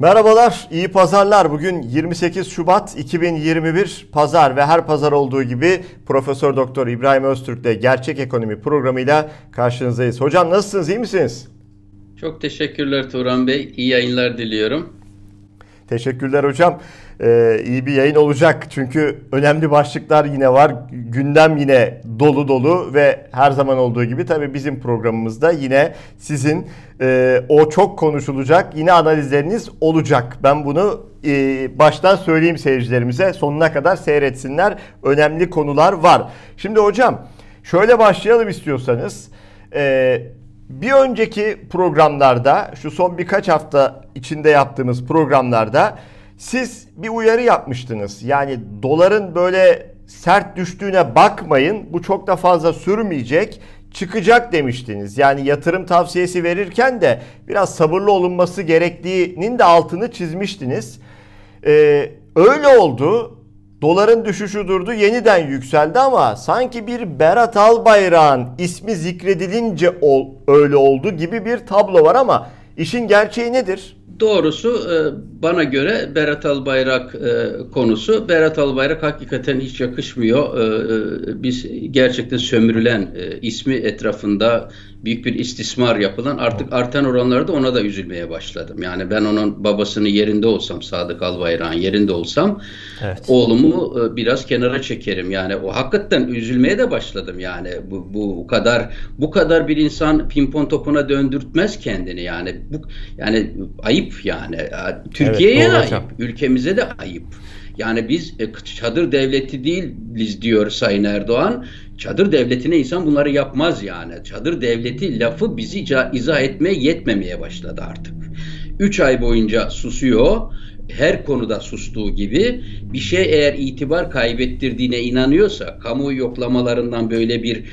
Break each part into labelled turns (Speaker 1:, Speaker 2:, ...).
Speaker 1: Merhabalar, iyi pazarlar. Bugün 28 Şubat 2021 Pazar ve her pazar olduğu gibi Profesör Doktor İbrahim Öztürk'te Gerçek Ekonomi programıyla karşınızdayız. Hocam nasılsınız, iyi misiniz?
Speaker 2: Çok teşekkürler Turan Bey. İyi yayınlar diliyorum.
Speaker 1: Teşekkürler hocam. Ee, iyi bir yayın olacak çünkü önemli başlıklar yine var. Gündem yine dolu dolu ve her zaman olduğu gibi tabii bizim programımızda yine sizin e, o çok konuşulacak yine analizleriniz olacak. Ben bunu e, baştan söyleyeyim seyircilerimize sonuna kadar seyretsinler. Önemli konular var. Şimdi hocam şöyle başlayalım istiyorsanız. E, bir önceki programlarda şu son birkaç hafta içinde yaptığımız programlarda siz bir uyarı yapmıştınız. Yani doların böyle sert düştüğüne bakmayın. Bu çok da fazla sürmeyecek. Çıkacak demiştiniz. Yani yatırım tavsiyesi verirken de biraz sabırlı olunması gerektiğinin de altını çizmiştiniz. Ee, öyle oldu. Doların düşüşü durdu, yeniden yükseldi ama sanki bir Berat Albayrak'ın ismi zikredilince ol, öyle oldu gibi bir tablo var ama işin gerçeği nedir?
Speaker 2: Doğrusu e, bana göre Berat Albayrak e, konusu. Berat Albayrak hakikaten hiç yakışmıyor. E, biz gerçekten sömürülen ismi etrafında büyük bir istismar yapılan artık artan oranlarda ona da üzülmeye başladım. Yani ben onun babasının yerinde olsam Sadık Albayrak'ın yerinde olsam evet. oğlumu biraz kenara çekerim. Yani o hakikaten üzülmeye de başladım. Yani bu, bu kadar bu kadar bir insan pimpon topuna döndürtmez kendini. Yani bu yani ayıp ayıp yani. Türkiye'ye evet, de ayıp, ülkemize de ayıp. Yani biz e, çadır devleti değiliz diyor Sayın Erdoğan. Çadır devletine insan bunları yapmaz yani. Çadır devleti lafı bizi izah etmeye yetmemeye başladı artık. Üç ay boyunca susuyor. Her konuda sustuğu gibi bir şey eğer itibar kaybettirdiğine inanıyorsa, kamu yoklamalarından böyle bir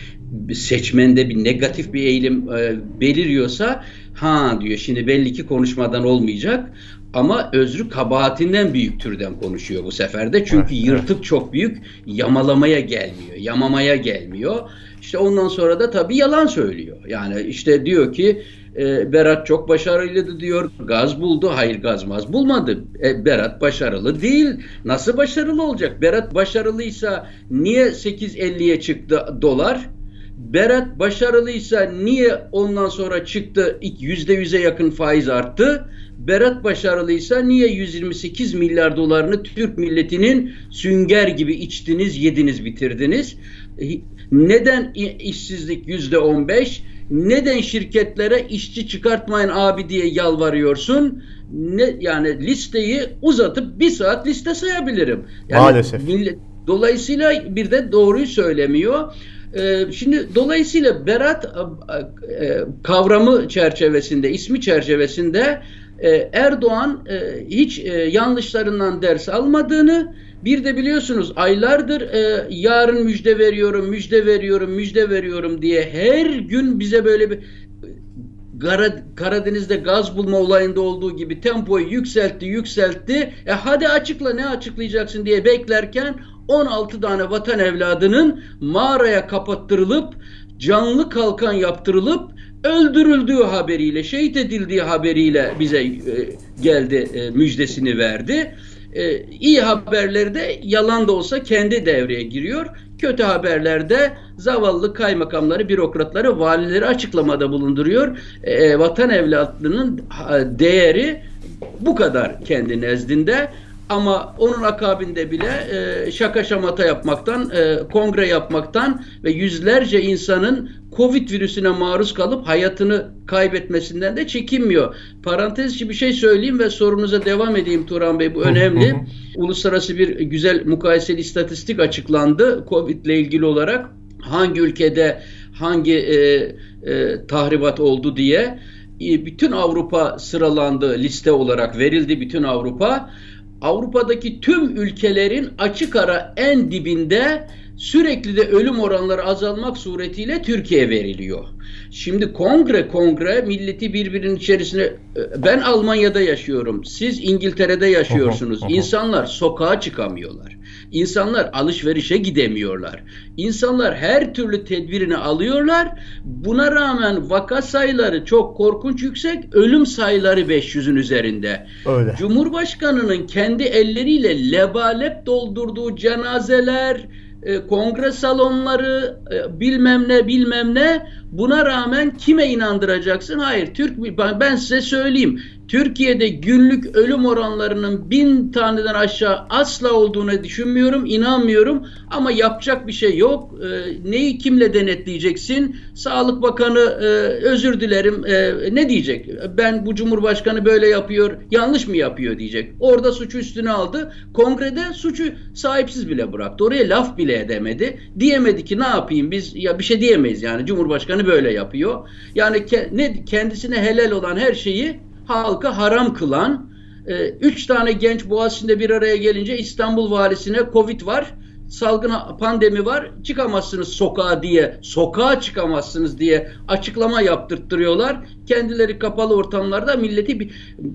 Speaker 2: seçmende bir negatif bir eğilim e, beliriyorsa ha diyor şimdi belli ki konuşmadan olmayacak ama özrü kabahatinden büyük türden konuşuyor bu sefer de. Çünkü evet, yırtık evet. çok büyük yamalamaya gelmiyor, yamamaya gelmiyor. İşte ondan sonra da tabii yalan söylüyor. Yani işte diyor ki e, Berat çok başarılıydı diyor. Gaz buldu. Hayır gazmaz bulmadı. E, Berat başarılı değil. Nasıl başarılı olacak? Berat başarılıysa niye 8.50'ye çıktı dolar? Berat başarılıysa niye ondan sonra çıktı yüzde yüze yakın faiz arttı? Berat başarılıysa niye 128 milyar dolarını Türk milletinin sünger gibi içtiniz, yediniz, bitirdiniz? Neden işsizlik yüzde 15? Neden şirketlere işçi çıkartmayın abi diye yalvarıyorsun? Ne yani listeyi uzatıp bir saat liste sayabilirim. Yani
Speaker 1: Maalesef. Millet,
Speaker 2: dolayısıyla bir de doğruyu söylemiyor. Ee, şimdi dolayısıyla Berat e, e, kavramı çerçevesinde, ismi çerçevesinde e, Erdoğan hiç yanlışlarından ders almadığını, bir de biliyorsunuz aylardır yarın müjde veriyorum, müjde veriyorum, müjde veriyorum diye her gün bize böyle bir Karadeniz'de gaz bulma olayında olduğu gibi tempoyu yükseltti, yükseltti. E hadi açıkla ne açıklayacaksın diye beklerken 16 tane vatan evladının mağaraya kapattırılıp canlı kalkan yaptırılıp öldürüldüğü haberiyle, şehit edildiği haberiyle bize e, geldi, e, müjdesini verdi. E, iyi haberleri de yalan da olsa kendi devreye giriyor. Kötü haberlerde zavallı kaymakamları, bürokratları, valileri açıklamada bulunduruyor. E, vatan evladının değeri bu kadar kendi nezdinde. Ama onun akabinde bile e, şaka şamata yapmaktan, e, kongre yapmaktan ve yüzlerce insanın Covid virüsüne maruz kalıp hayatını kaybetmesinden de çekinmiyor. Parantez içi bir şey söyleyeyim ve sorunuza devam edeyim Turan Bey. Bu önemli. Uluslararası bir güzel mukayeseli istatistik açıklandı Covid ile ilgili olarak. Hangi ülkede hangi e, e, tahribat oldu diye. E, bütün Avrupa sıralandı, liste olarak verildi bütün Avrupa. Avrupa'daki tüm ülkelerin açık ara en dibinde sürekli de ölüm oranları azalmak suretiyle Türkiye veriliyor. Şimdi kongre kongre milleti birbirinin içerisine e, ben Almanya'da yaşıyorum. Siz İngiltere'de yaşıyorsunuz. İnsanlar sokağa çıkamıyorlar. İnsanlar alışverişe gidemiyorlar. İnsanlar her türlü tedbirini alıyorlar. Buna rağmen vaka sayıları çok korkunç yüksek. Ölüm sayıları 500'ün üzerinde. Öyle. Cumhurbaşkanının kendi elleriyle lebalep doldurduğu cenazeler, e, kongre salonları e, bilmem ne bilmem ne buna rağmen kime inandıracaksın? Hayır Türk ben size söyleyeyim Türkiye'de günlük ölüm oranlarının bin taneden aşağı asla olduğunu düşünmüyorum, inanmıyorum. Ama yapacak bir şey yok. E, neyi kimle denetleyeceksin? Sağlık Bakanı e, özür dilerim e, ne diyecek? Ben bu Cumhurbaşkanı böyle yapıyor, yanlış mı yapıyor diyecek. Orada suçu üstüne aldı. Kongrede suçu sahipsiz bile bıraktı. Oraya laf bile edemedi. Diyemedi ki ne yapayım biz ya bir şey diyemeyiz yani Cumhurbaşkanı böyle yapıyor. Yani ke, ne kendisine helal olan her şeyi halka haram kılan, e, üç tane genç Boğaziçi'nde bir araya gelince İstanbul valisine Covid var salgın pandemi var çıkamazsınız sokağa diye sokağa çıkamazsınız diye açıklama yaptırttırıyorlar. Kendileri kapalı ortamlarda milleti bir,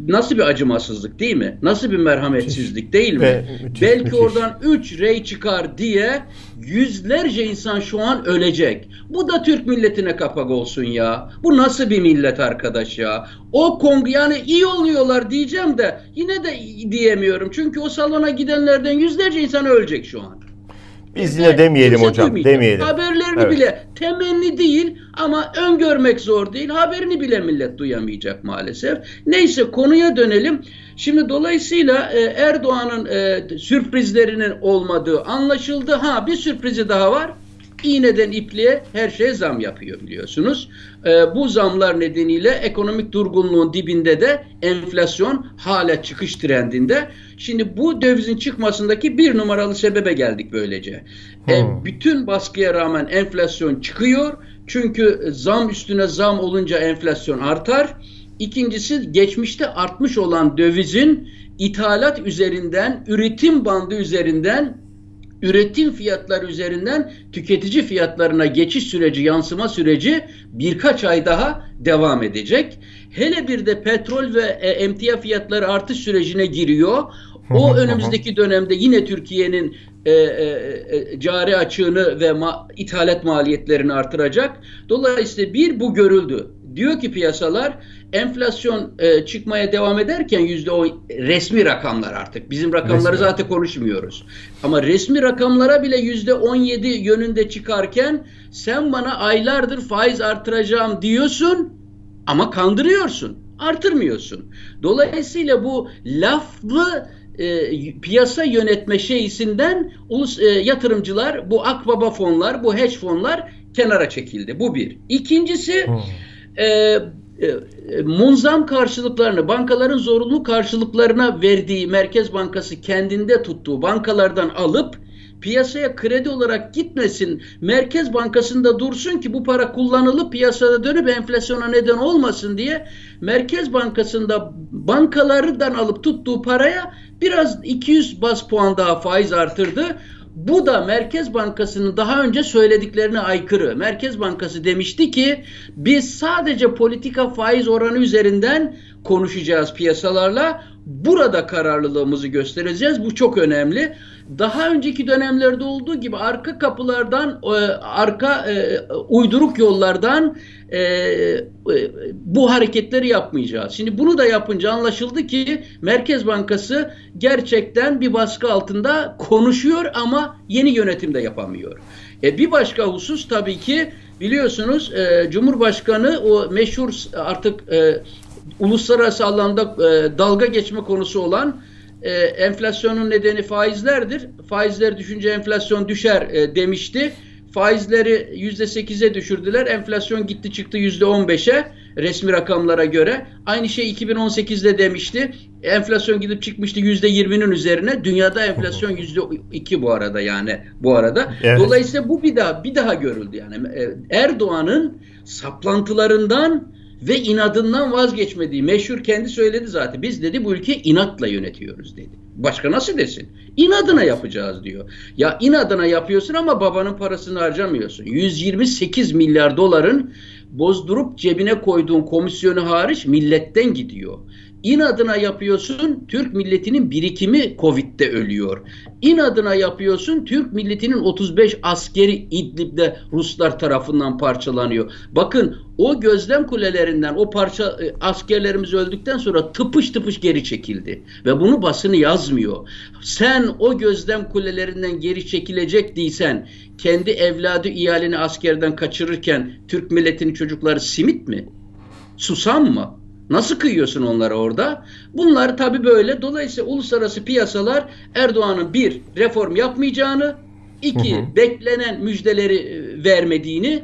Speaker 2: nasıl bir acımasızlık değil mi? Nasıl bir merhametsizlik değil mi? Ve, müthiş, Belki müthiş. oradan 3 rey çıkar diye yüzlerce insan şu an ölecek. Bu da Türk milletine kapak olsun ya. Bu nasıl bir millet arkadaş ya? O kong yani iyi oluyorlar diyeceğim de yine de diyemiyorum. Çünkü o salona gidenlerden yüzlerce insan ölecek şu an.
Speaker 1: Biz yine demeyelim hocam. Duymayacak. Demeyelim.
Speaker 2: Haberlerini evet. bile temenni değil ama öngörmek zor değil. Haberini bile millet duyamayacak maalesef. Neyse konuya dönelim. Şimdi dolayısıyla e, Erdoğan'ın e, sürprizlerinin olmadığı anlaşıldı. Ha bir sürprizi daha var iğneden ipliğe her şeye zam yapıyor biliyorsunuz. E, bu zamlar nedeniyle ekonomik durgunluğun dibinde de enflasyon hala çıkış trendinde. Şimdi bu dövizin çıkmasındaki bir numaralı sebebe geldik böylece. E, hmm. bütün baskıya rağmen enflasyon çıkıyor. Çünkü zam üstüne zam olunca enflasyon artar. İkincisi geçmişte artmış olan dövizin ithalat üzerinden, üretim bandı üzerinden üretim fiyatları üzerinden tüketici fiyatlarına geçiş süreci, yansıma süreci birkaç ay daha devam edecek. Hele bir de petrol ve e, emtia fiyatları artış sürecine giriyor. O önümüzdeki dönemde yine Türkiye'nin e, e, e, cari açığını ve ma ithalat maliyetlerini artıracak. Dolayısıyla bir bu görüldü. Diyor ki piyasalar enflasyon e, çıkmaya devam ederken yüzde o resmi rakamlar artık. Bizim rakamları resmi. zaten konuşmuyoruz. Ama resmi rakamlara bile yüzde on yedi yönünde çıkarken sen bana aylardır faiz artıracağım diyorsun ama kandırıyorsun. Artırmıyorsun. Dolayısıyla bu laflı e, piyasa yönetme şeysinden ulus e, yatırımcılar, bu akbaba fonlar, bu hedge fonlar kenara çekildi. Bu bir. İkincisi hmm. e, e, munzam karşılıklarını, bankaların zorunlu karşılıklarına verdiği Merkez Bankası kendinde tuttuğu bankalardan alıp piyasaya kredi olarak gitmesin, Merkez Bankası'nda dursun ki bu para kullanılıp piyasada dönüp enflasyona neden olmasın diye Merkez Bankası'nda bankalardan alıp tuttuğu paraya biraz 200 bas puan daha faiz artırdı. Bu da Merkez Bankası'nın daha önce söylediklerine aykırı. Merkez Bankası demişti ki biz sadece politika faiz oranı üzerinden konuşacağız piyasalarla. Burada kararlılığımızı göstereceğiz. Bu çok önemli. Daha önceki dönemlerde olduğu gibi arka kapılardan, e, arka e, uyduruk yollardan e, bu hareketleri yapmayacağız. Şimdi bunu da yapınca anlaşıldı ki Merkez Bankası gerçekten bir baskı altında konuşuyor ama yeni yönetimde yapamıyor. E, bir başka husus tabii ki biliyorsunuz Cumhurbaşkanı o meşhur artık uluslararası alanda e, dalga geçme konusu olan e, enflasyonun nedeni faizlerdir. Faizler düşünce enflasyon düşer e, demişti. Faizleri yüzde sekize düşürdüler. Enflasyon gitti çıktı yüzde on beşe resmi rakamlara göre. Aynı şey 2018'de demişti. Enflasyon gidip çıkmıştı yüzde yirminin üzerine. Dünyada enflasyon yüzde iki bu arada yani bu arada. Evet. Dolayısıyla bu bir daha bir daha görüldü yani. E, Erdoğan'ın saplantılarından ve inadından vazgeçmediği meşhur kendi söyledi zaten. Biz dedi bu ülkeyi inatla yönetiyoruz dedi. Başka nasıl desin? İnadına yapacağız diyor. Ya inadına yapıyorsun ama babanın parasını harcamıyorsun. 128 milyar doların bozdurup cebine koyduğun komisyonu hariç milletten gidiyor. İnadına yapıyorsun Türk milletinin birikimi Covid'de ölüyor. İnadına yapıyorsun Türk milletinin 35 askeri İdlib'de Ruslar tarafından parçalanıyor. Bakın o gözlem kulelerinden o parça e, askerlerimiz öldükten sonra tıpış tıpış geri çekildi. Ve bunu basını yazmıyor. Sen o gözlem kulelerinden geri çekilecek değilsen kendi evladı iyalini askerden kaçırırken Türk milletinin çocukları simit mi? Susam mı? Nasıl kıyıyorsun onlara orada? Bunlar tabi böyle. Dolayısıyla uluslararası piyasalar Erdoğan'ın bir reform yapmayacağını, iki hı hı. beklenen müjdeleri e, vermediğini,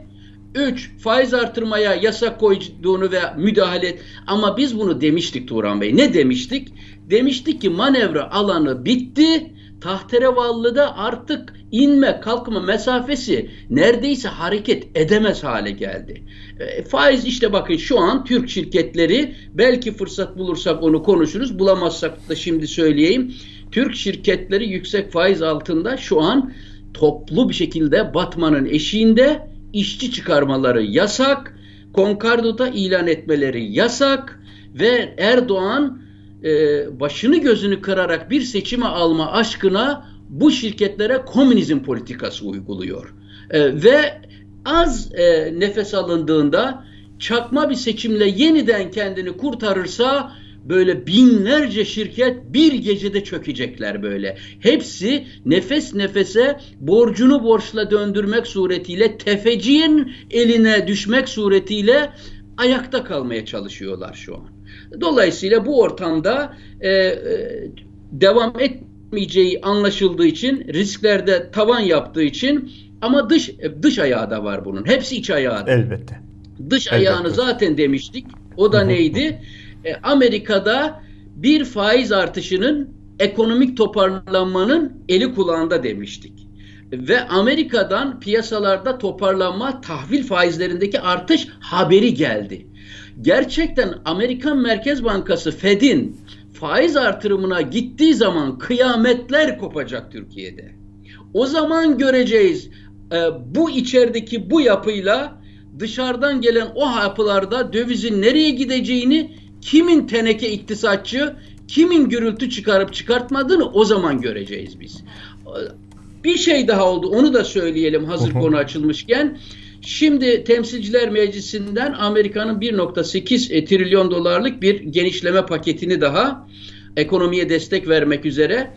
Speaker 2: üç faiz artırmaya yasak koyduğunu ve müdahale et. Ama biz bunu demiştik Turan Bey. Ne demiştik? Demiştik ki manevra alanı bitti Tahterevallı'da artık inme kalkma mesafesi neredeyse hareket edemez hale geldi. E, faiz işte bakın şu an Türk şirketleri belki fırsat bulursak onu konuşuruz bulamazsak da şimdi söyleyeyim. Türk şirketleri yüksek faiz altında şu an toplu bir şekilde batmanın eşiğinde işçi çıkarmaları yasak, Konkardo'da ilan etmeleri yasak ve Erdoğan e, başını gözünü kırarak bir seçime alma aşkına bu şirketlere komünizm politikası uyguluyor. E, ve az e, nefes alındığında çakma bir seçimle yeniden kendini kurtarırsa böyle binlerce şirket bir gecede çökecekler böyle. Hepsi nefes nefese borcunu borçla döndürmek suretiyle tefeciğin eline düşmek suretiyle ayakta kalmaya çalışıyorlar şu an. Dolayısıyla bu ortamda e, e, devam etmeyeceği anlaşıldığı için risklerde tavan yaptığı için ama dış dış ayağı da var bunun. Hepsi iç ayağı da.
Speaker 1: Elbette.
Speaker 2: Dış Elbette. ayağını zaten demiştik. O da neydi? E, Amerika'da bir faiz artışının ekonomik toparlanmanın eli kulağında demiştik. Ve Amerika'dan piyasalarda toparlanma, tahvil faizlerindeki artış haberi geldi gerçekten Amerikan Merkez Bankası Fed'in faiz artırımına gittiği zaman kıyametler kopacak Türkiye'de. O zaman göreceğiz e, bu içerideki bu yapıyla dışarıdan gelen o yapılarda dövizin nereye gideceğini kimin teneke iktisatçı, kimin gürültü çıkarıp çıkartmadığını o zaman göreceğiz biz. Bir şey daha oldu onu da söyleyelim hazır konu açılmışken. Şimdi Temsilciler Meclisi'nden Amerika'nın 1.8 e, trilyon dolarlık bir genişleme paketini daha ekonomiye destek vermek üzere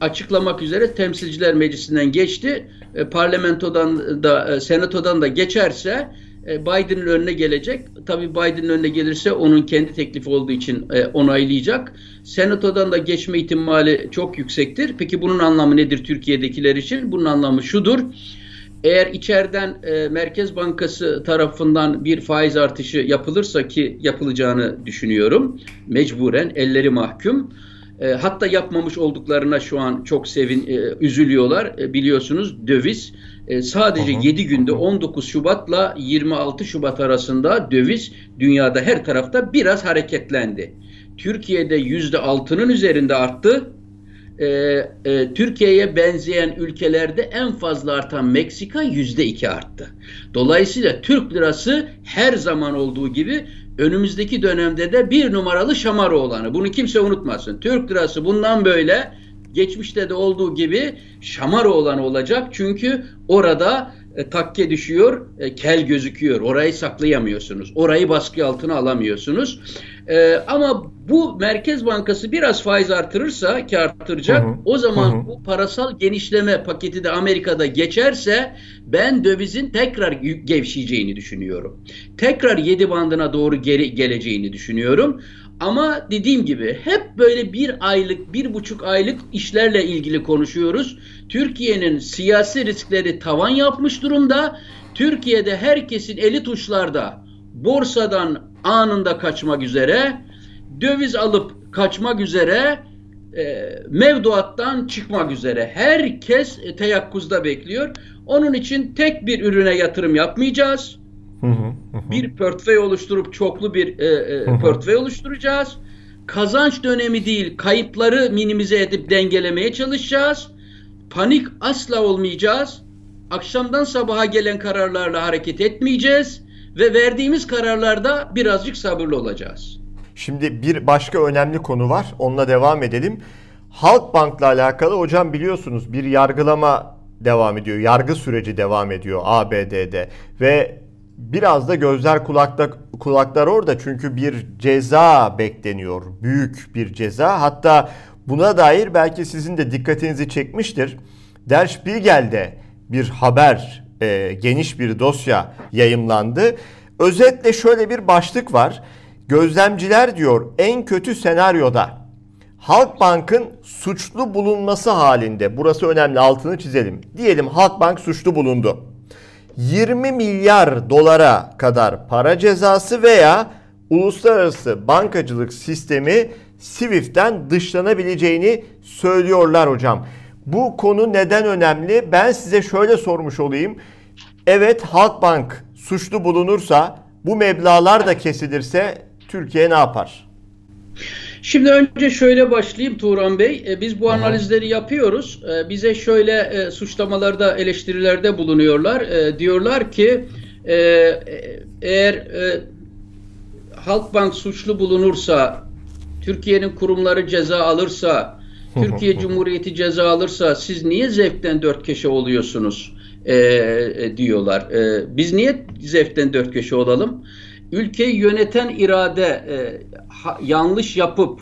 Speaker 2: açıklamak üzere Temsilciler Meclisi'nden geçti. E, parlamentodan da e, senatodan da geçerse e, Biden'ın önüne gelecek. Tabii Biden'ın önüne gelirse onun kendi teklifi olduğu için e, onaylayacak. Senatodan da geçme ihtimali çok yüksektir. Peki bunun anlamı nedir Türkiye'dekiler için? Bunun anlamı şudur. Eğer içeriden e, Merkez Bankası tarafından bir faiz artışı yapılırsa ki yapılacağını düşünüyorum. Mecburen elleri mahkum. E, hatta yapmamış olduklarına şu an çok sevin e, üzülüyorlar. E, biliyorsunuz döviz e, sadece Aha. 7 günde 19 Şubat'la 26 Şubat arasında döviz dünyada her tarafta biraz hareketlendi. Türkiye'de %6'nın üzerinde arttı e, e, Türkiye'ye benzeyen ülkelerde en fazla artan Meksika yüzde iki arttı. Dolayısıyla Türk lirası her zaman olduğu gibi önümüzdeki dönemde de bir numaralı şamarı olanı. Bunu kimse unutmasın. Türk lirası bundan böyle geçmişte de olduğu gibi şamarı olanı olacak. Çünkü orada e, takke düşüyor, e, kel gözüküyor. Orayı saklayamıyorsunuz. Orayı baskı altına alamıyorsunuz. E, ama bu Merkez Bankası biraz faiz artırırsa ki artıracak hı hı. o zaman hı hı. bu parasal genişleme paketi de Amerika'da geçerse ben dövizin tekrar gevşeyeceğini düşünüyorum. Tekrar 7 bandına doğru geri geleceğini düşünüyorum. Ama dediğim gibi hep böyle bir aylık, bir buçuk aylık işlerle ilgili konuşuyoruz. Türkiye'nin siyasi riskleri tavan yapmış durumda. Türkiye'de herkesin eli tuşlarda borsadan anında kaçmak üzere, döviz alıp kaçmak üzere, e, mevduattan çıkmak üzere. Herkes teyakkuzda bekliyor. Onun için tek bir ürüne yatırım yapmayacağız. Bir portföy oluşturup çoklu bir e, e, portföy oluşturacağız. Kazanç dönemi değil, kayıpları minimize edip dengelemeye çalışacağız. Panik asla olmayacağız. Akşamdan sabaha gelen kararlarla hareket etmeyeceğiz ve verdiğimiz kararlarda birazcık sabırlı olacağız.
Speaker 1: Şimdi bir başka önemli konu var. Onunla devam edelim. Halkbank'la alakalı hocam biliyorsunuz bir yargılama devam ediyor. Yargı süreci devam ediyor ABD'de ve biraz da gözler kulakta kulaklar orada çünkü bir ceza bekleniyor. Büyük bir ceza. Hatta buna dair belki sizin de dikkatinizi çekmiştir. Der Spiegel'de bir haber, e, geniş bir dosya yayımlandı. Özetle şöyle bir başlık var. Gözlemciler diyor en kötü senaryoda Halkbank'ın suçlu bulunması halinde burası önemli altını çizelim. Diyelim Halkbank suçlu bulundu. 20 milyar dolara kadar para cezası veya uluslararası bankacılık sistemi SWIFT'ten dışlanabileceğini söylüyorlar hocam. Bu konu neden önemli? Ben size şöyle sormuş olayım. Evet Halkbank suçlu bulunursa bu meblalar da kesilirse Türkiye ne yapar?
Speaker 2: Şimdi önce şöyle başlayayım Turan Bey. E, biz bu analizleri yapıyoruz. E, bize şöyle e, suçlamalarda, eleştirilerde bulunuyorlar. E, diyorlar ki e, eğer e, Halkbank suçlu bulunursa, Türkiye'nin kurumları ceza alırsa, Türkiye Cumhuriyeti ceza alırsa siz niye zevkten dört köşe oluyorsunuz e, e, diyorlar. E, biz niye zevkten dört köşe olalım? Ülkeyi yöneten irade e, ha, yanlış yapıp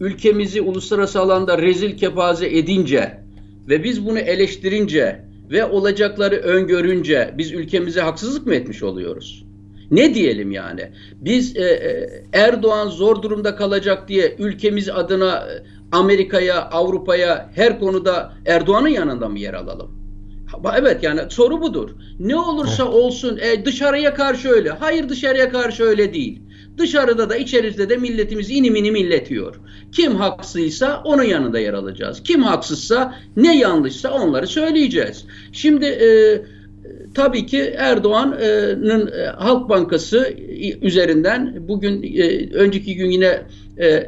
Speaker 2: ülkemizi uluslararası alanda rezil kepaze edince ve biz bunu eleştirince ve olacakları öngörünce biz ülkemize haksızlık mı etmiş oluyoruz? Ne diyelim yani? Biz e, e, Erdoğan zor durumda kalacak diye ülkemiz adına e, Amerika'ya, Avrupa'ya her konuda Erdoğan'ın yanında mı yer alalım? Evet yani soru budur. Ne olursa olsun e, dışarıya karşı öyle. Hayır dışarıya karşı öyle değil. Dışarıda da içeride de milletimiz inim inim illetiyor. Kim haksızsa onun yanında yer alacağız. Kim haksızsa ne yanlışsa onları söyleyeceğiz. Şimdi e, tabii ki Erdoğan'ın e, Halk Bankası üzerinden bugün e, önceki gün yine e,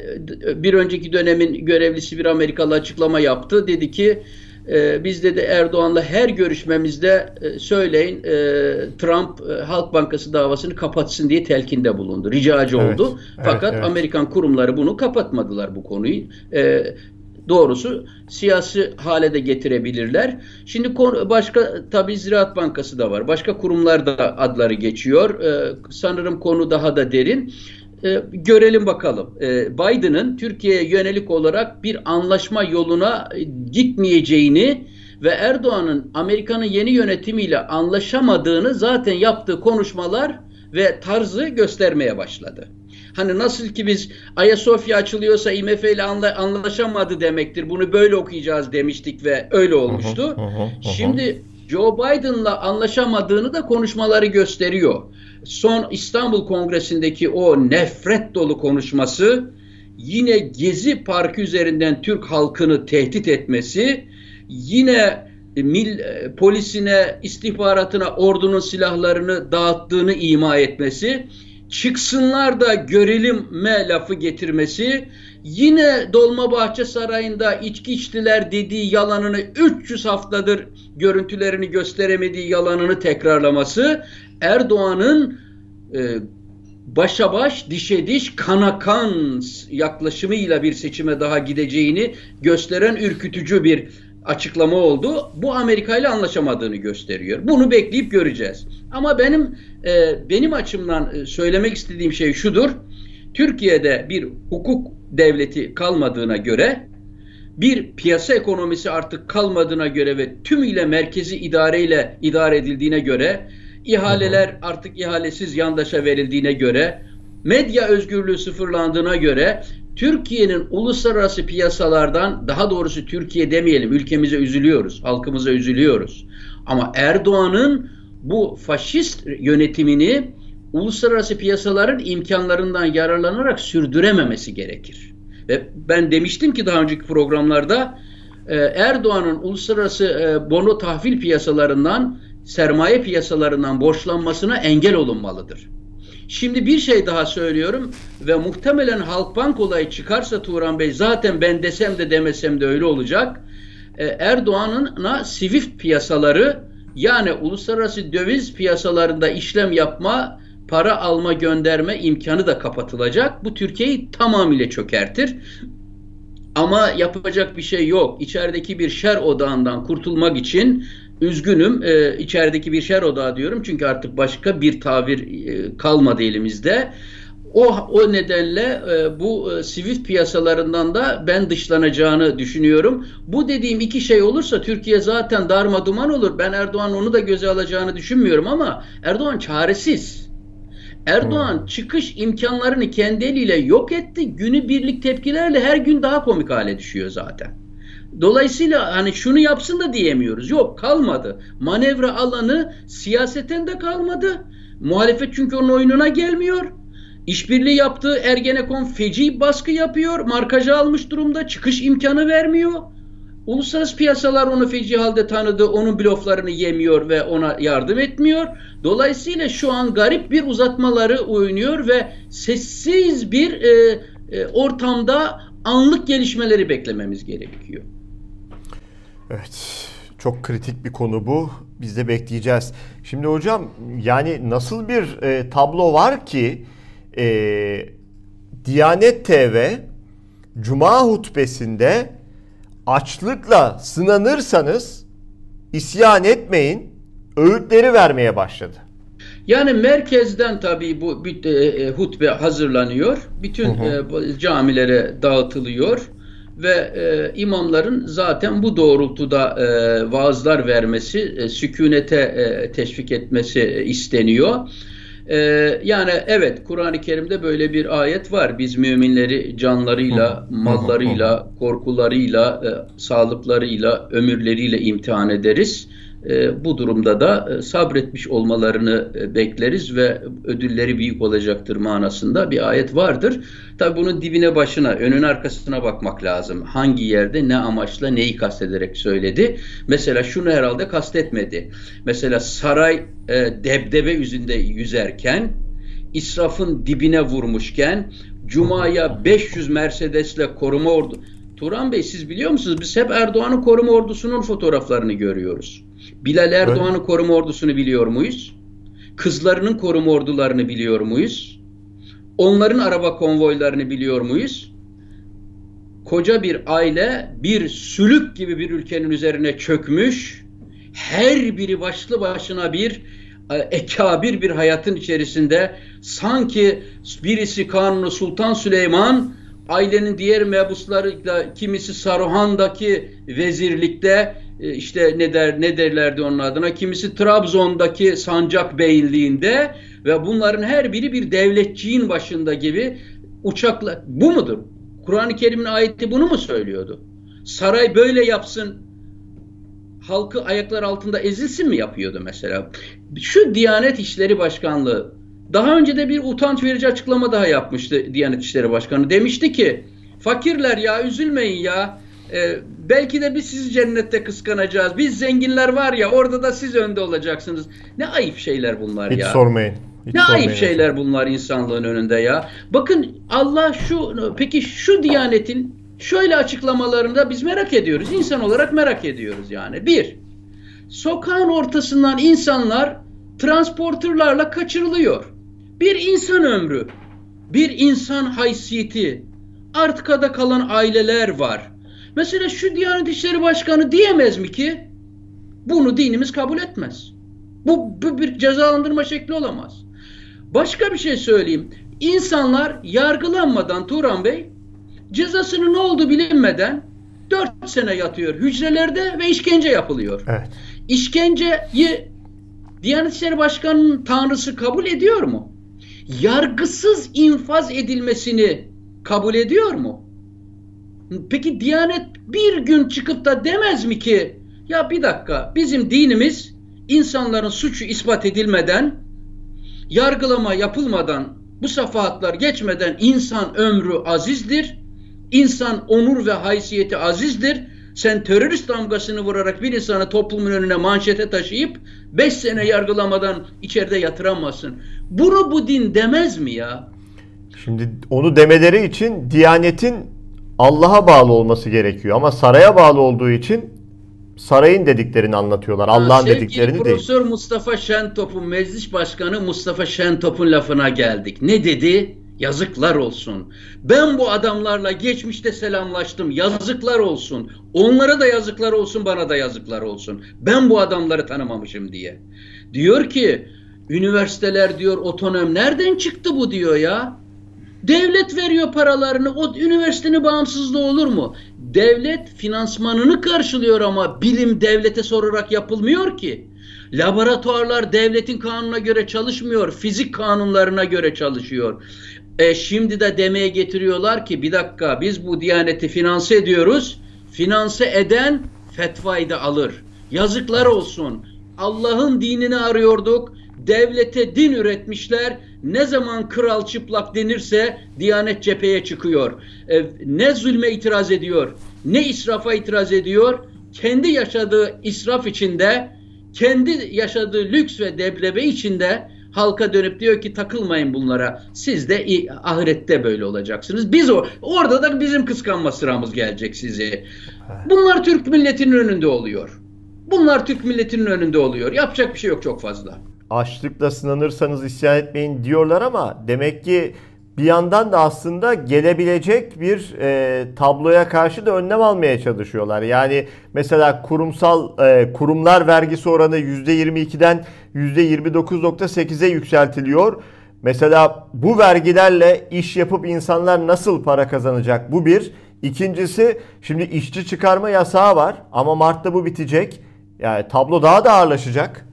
Speaker 2: bir önceki dönemin görevlisi bir Amerikalı açıklama yaptı. Dedi ki e, biz de Erdoğan'la her görüşmemizde e, söyleyin e, Trump e, Halk Bankası davasını kapatsın diye telkinde bulundu. Ricacı evet, oldu. Evet, Fakat evet. Amerikan kurumları bunu kapatmadılar bu konuyu. E, doğrusu siyasi hale de getirebilirler. Şimdi konu, başka tabi Ziraat Bankası da var. Başka kurumlar da adları geçiyor. Ee, sanırım konu daha da derin e, görelim bakalım. E, Biden'ın Türkiye'ye yönelik olarak bir anlaşma yoluna e, gitmeyeceğini ve Erdoğan'ın Amerika'nın yeni yönetimiyle anlaşamadığını zaten yaptığı konuşmalar ve tarzı göstermeye başladı. Hani nasıl ki biz Ayasofya açılıyorsa IMF ile anlaşamadı demektir. Bunu böyle okuyacağız demiştik ve öyle olmuştu. Şimdi Joe Biden'la anlaşamadığını da konuşmaları gösteriyor. Son İstanbul Kongresi'ndeki o nefret dolu konuşması yine Gezi Parkı üzerinden Türk halkını tehdit etmesi, yine mil, e, polisine, istihbaratına ordunun silahlarını dağıttığını ima etmesi, çıksınlar da görelim me lafı getirmesi, yine Dolmabahçe Sarayı'nda içki içtiler dediği yalanını 300 haftadır görüntülerini gösteremediği yalanını tekrarlaması Erdoğan'ın e, başa baş, dişe diş, kana kan yaklaşımıyla bir seçime daha gideceğini gösteren ürkütücü bir açıklama oldu. Bu Amerika ile anlaşamadığını gösteriyor. Bunu bekleyip göreceğiz. Ama benim e, benim açımdan e, söylemek istediğim şey şudur. Türkiye'de bir hukuk devleti kalmadığına göre bir piyasa ekonomisi artık kalmadığına göre ve tümüyle merkezi idareyle idare edildiğine göre ihaleler artık ihalesiz yandaşa verildiğine göre medya özgürlüğü sıfırlandığına göre Türkiye'nin uluslararası piyasalardan daha doğrusu Türkiye demeyelim ülkemize üzülüyoruz, halkımıza üzülüyoruz. Ama Erdoğan'ın bu faşist yönetimini uluslararası piyasaların imkanlarından yararlanarak sürdürememesi gerekir. Ve ben demiştim ki daha önceki programlarda e, Erdoğan'ın uluslararası e, bono tahvil piyasalarından sermaye piyasalarından borçlanmasına engel olunmalıdır. Şimdi bir şey daha söylüyorum ve muhtemelen Halkbank olayı çıkarsa Turan Bey zaten ben desem de demesem de öyle olacak. E, Erdoğan'ın Swift piyasaları yani uluslararası döviz piyasalarında işlem yapma para alma gönderme imkanı da kapatılacak. Bu Türkiye'yi tamamıyla çökertir. Ama yapacak bir şey yok. İçerideki bir şer odağından kurtulmak için üzgünüm e, içerideki bir şer odağı diyorum çünkü artık başka bir tabir e, kalmadı elimizde. O, o nedenle e, bu e, Swift piyasalarından da ben dışlanacağını düşünüyorum. Bu dediğim iki şey olursa Türkiye zaten darma duman olur. Ben Erdoğan onu da göze alacağını düşünmüyorum ama Erdoğan çaresiz. Erdoğan hmm. çıkış imkanlarını kendi eliyle yok etti. Günü birlik tepkilerle her gün daha komik hale düşüyor zaten. Dolayısıyla hani şunu yapsın da diyemiyoruz. Yok kalmadı. Manevra alanı siyaseten de kalmadı. Muhalefet çünkü onun oyununa gelmiyor. İşbirliği yaptığı Ergenekon feci baskı yapıyor. Markajı almış durumda. Çıkış imkanı vermiyor. Uluslararası piyasalar onu feci halde tanıdı. Onun bloflarını yemiyor ve ona yardım etmiyor. Dolayısıyla şu an garip bir uzatmaları oynuyor ve sessiz bir e, e, ortamda anlık gelişmeleri beklememiz gerekiyor.
Speaker 1: Evet. Çok kritik bir konu bu. Biz de bekleyeceğiz. Şimdi hocam yani nasıl bir e, tablo var ki e, Diyanet TV Cuma hutbesinde açlıkla sınanırsanız isyan etmeyin öğütleri vermeye başladı.
Speaker 2: Yani merkezden tabii bu e, e, hutbe hazırlanıyor. Bütün hı hı. E, camilere dağıtılıyor ve e, imamların zaten bu doğrultuda e, vaazlar vermesi, e, sükunete e, teşvik etmesi e, isteniyor. E, yani evet Kur'an-ı Kerim'de böyle bir ayet var. Biz müminleri canlarıyla, mallarıyla, korkularıyla, e, sağlıklarıyla, ömürleriyle imtihan ederiz. E, bu durumda da e, sabretmiş olmalarını e, bekleriz ve ödülleri büyük olacaktır manasında bir ayet vardır. Tabi bunun dibine başına, önün arkasına bakmak lazım. Hangi yerde ne amaçla neyi kastederek söyledi. Mesela şunu herhalde kastetmedi. Mesela saray debdebe yüzünde yüzerken, israfın dibine vurmuşken, Cuma'ya 500 Mercedes'le koruma ordu... Turan Bey siz biliyor musunuz? Biz hep Erdoğan'ın koruma ordusunun fotoğraflarını görüyoruz. Bilal Erdoğan'ın koruma ordusunu biliyor muyuz? Kızlarının koruma ordularını biliyor muyuz? Onların araba konvoylarını biliyor muyuz? Koca bir aile bir sülük gibi bir ülkenin üzerine çökmüş. Her biri başlı başına bir e, ekabir bir hayatın içerisinde sanki birisi Kanuni Sultan Süleyman ailenin diğer mebuslarıyla kimisi Saruhan'daki vezirlikte e, işte ne der ne derlerdi onun adına kimisi Trabzon'daki sancak beyliğinde ve bunların her biri bir devletçiğin başında gibi uçakla bu mudur? Kur'an-ı Kerim'in ayeti bunu mu söylüyordu? Saray böyle yapsın halkı ayaklar altında ezilsin mi yapıyordu mesela? Şu Diyanet İşleri Başkanlığı daha önce de bir utanç verici açıklama daha yapmıştı Diyanet İşleri Başkanı. Demişti ki fakirler ya üzülmeyin ya e, belki de biz sizi cennette kıskanacağız. Biz zenginler var ya orada da siz önde olacaksınız. Ne ayıp şeyler bunlar
Speaker 1: Hiç
Speaker 2: ya.
Speaker 1: Hiç sormayın. Hiç
Speaker 2: ne ayıp şeyler bunlar insanlığın önünde ya. Bakın Allah şu peki şu diyanetin şöyle açıklamalarında biz merak ediyoruz. İnsan olarak merak ediyoruz yani. Bir, sokağın ortasından insanlar transporterlarla kaçırılıyor. Bir insan ömrü, bir insan haysiyeti, arkada kalan aileler var. Mesela şu Diyanet İşleri Başkanı diyemez mi ki bunu dinimiz kabul etmez. Bu, bu bir cezalandırma şekli olamaz. Başka bir şey söyleyeyim. İnsanlar yargılanmadan Turan Bey cezasının ne oldu bilinmeden 4 sene yatıyor hücrelerde ve işkence yapılıyor. Evet. İşkenceyi Diyanet İşleri Başkanı'nın tanrısı kabul ediyor mu? Yargısız infaz edilmesini kabul ediyor mu? Peki Diyanet bir gün çıkıp da demez mi ki ya bir dakika bizim dinimiz insanların suçu ispat edilmeden yargılama yapılmadan bu safahatlar geçmeden insan ömrü azizdir. İnsan onur ve haysiyeti azizdir. Sen terörist damgasını vurarak bir insanı toplumun önüne manşete taşıyıp beş sene yargılamadan içeride yatıramazsın. Bunu bu din demez mi ya?
Speaker 1: Şimdi onu demeleri için Diyanet'in Allah'a bağlı olması gerekiyor ama saraya bağlı olduğu için sarayın dediklerini anlatıyorlar. Allah'ın dediklerini
Speaker 2: değil. Profesör Mustafa Şentop'un meclis başkanı Mustafa Şentop'un lafına geldik. Ne dedi? Yazıklar olsun. Ben bu adamlarla geçmişte selamlaştım. Yazıklar olsun. Onlara da yazıklar olsun, bana da yazıklar olsun. Ben bu adamları tanımamışım diye. Diyor ki üniversiteler diyor otonom nereden çıktı bu diyor ya. Devlet veriyor paralarını. O üniversitenin bağımsızlığı olur mu? Devlet finansmanını karşılıyor ama bilim devlete sorarak yapılmıyor ki. Laboratuvarlar devletin kanununa göre çalışmıyor. Fizik kanunlarına göre çalışıyor. E şimdi de demeye getiriyorlar ki bir dakika biz bu diyaneti finanse ediyoruz. Finanse eden fetvayı da alır. Yazıklar olsun. Allah'ın dinini arıyorduk. Devlete din üretmişler. Ne zaman kral çıplak denirse Diyanet cepheye çıkıyor. E, ne zulme itiraz ediyor, ne israfa itiraz ediyor. Kendi yaşadığı israf içinde, kendi yaşadığı lüks ve deblebe içinde halka dönüp diyor ki takılmayın bunlara. Siz de ahirette böyle olacaksınız. Biz o orada da bizim kıskanma sıramız gelecek sizi. Bunlar Türk milletinin önünde oluyor. Bunlar Türk milletinin önünde oluyor. Yapacak bir şey yok çok fazla.
Speaker 1: Açlıkla sınanırsanız isyan etmeyin diyorlar ama demek ki bir yandan da aslında gelebilecek bir e, tabloya karşı da önlem almaya çalışıyorlar. Yani mesela kurumsal e, kurumlar vergisi oranı %22'den %29.8'e yükseltiliyor. Mesela bu vergilerle iş yapıp insanlar nasıl para kazanacak? Bu bir. İkincisi şimdi işçi çıkarma yasağı var ama Mart'ta bu bitecek. Yani tablo daha da ağırlaşacak.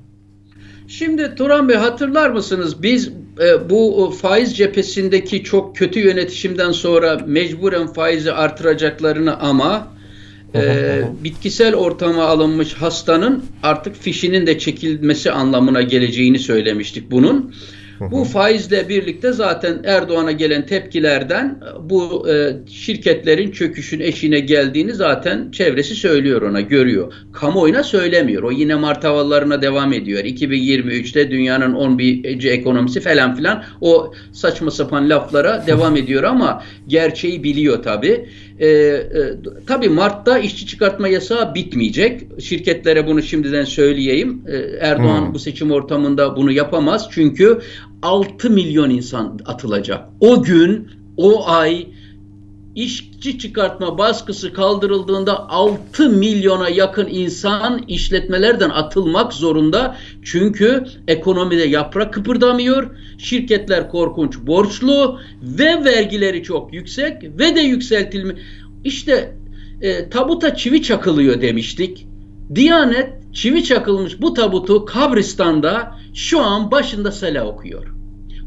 Speaker 2: Şimdi Turan Bey hatırlar mısınız biz e, bu faiz cephesindeki çok kötü yönetişimden sonra mecburen faizi artıracaklarını ama e, bitkisel ortama alınmış hastanın artık fişinin de çekilmesi anlamına geleceğini söylemiştik bunun. Bu faizle birlikte zaten Erdoğan'a gelen tepkilerden bu e, şirketlerin çöküşün eşiğine geldiğini zaten çevresi söylüyor ona, görüyor. Kamuoyuna söylemiyor. O yine Mart havalarına devam ediyor. 2023'te dünyanın 11. ekonomisi falan filan o saçma sapan laflara devam ediyor ama gerçeği biliyor tabi. E, e, tabii Mart'ta işçi çıkartma yasağı bitmeyecek. Şirketlere bunu şimdiden söyleyeyim. E, Erdoğan hmm. bu seçim ortamında bunu yapamaz. Çünkü 6 milyon insan atılacak. O gün, o ay işçi çıkartma baskısı kaldırıldığında 6 milyona yakın insan işletmelerden atılmak zorunda. Çünkü ekonomide yaprak kıpırdamıyor. Şirketler korkunç borçlu ve vergileri çok yüksek ve de yükseltilme. İşte e, tabuta çivi çakılıyor demiştik. Diyanet çivi çakılmış bu tabutu kabristan'da şu an başında sela okuyor.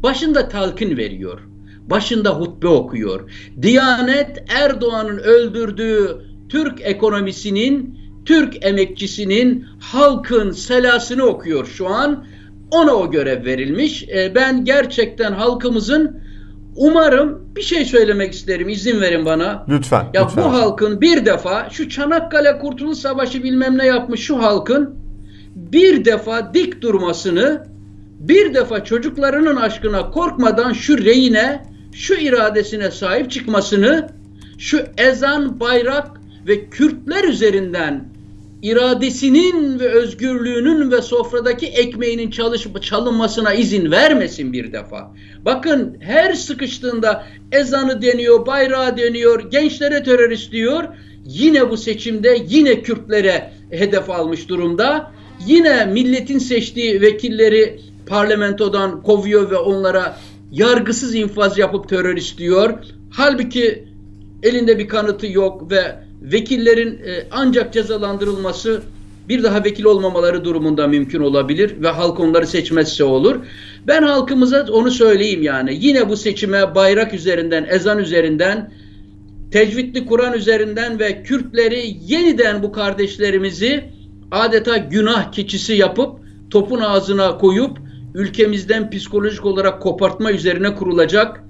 Speaker 2: Başında talkin veriyor başında hutbe okuyor. Diyanet Erdoğan'ın öldürdüğü Türk ekonomisinin, Türk emekçisinin, halkın selasını okuyor şu an. Ona o görev verilmiş. E, ben gerçekten halkımızın umarım bir şey söylemek isterim. İzin verin bana.
Speaker 1: Lütfen.
Speaker 2: Ya
Speaker 1: lütfen.
Speaker 2: bu halkın bir defa şu Çanakkale Kurtuluş Savaşı bilmem ne yapmış şu halkın bir defa dik durmasını bir defa çocuklarının aşkına korkmadan şu reyine şu iradesine sahip çıkmasını, şu ezan, bayrak ve Kürtler üzerinden iradesinin ve özgürlüğünün ve sofradaki ekmeğinin çalışıp çalınmasına izin vermesin bir defa. Bakın her sıkıştığında ezanı deniyor, bayrağı deniyor, gençlere terörist diyor. Yine bu seçimde yine Kürtlere hedef almış durumda. Yine milletin seçtiği vekilleri parlamentodan kovuyor ve onlara yargısız infaz yapıp terörist diyor. Halbuki elinde bir kanıtı yok ve vekillerin e, ancak cezalandırılması bir daha vekil olmamaları durumunda mümkün olabilir ve halk onları seçmezse olur. Ben halkımıza onu söyleyeyim yani. Yine bu seçime bayrak üzerinden, ezan üzerinden, tecvidli Kur'an üzerinden ve Kürtleri yeniden bu kardeşlerimizi adeta günah keçisi yapıp topun ağzına koyup ülkemizden psikolojik olarak kopartma üzerine kurulacak.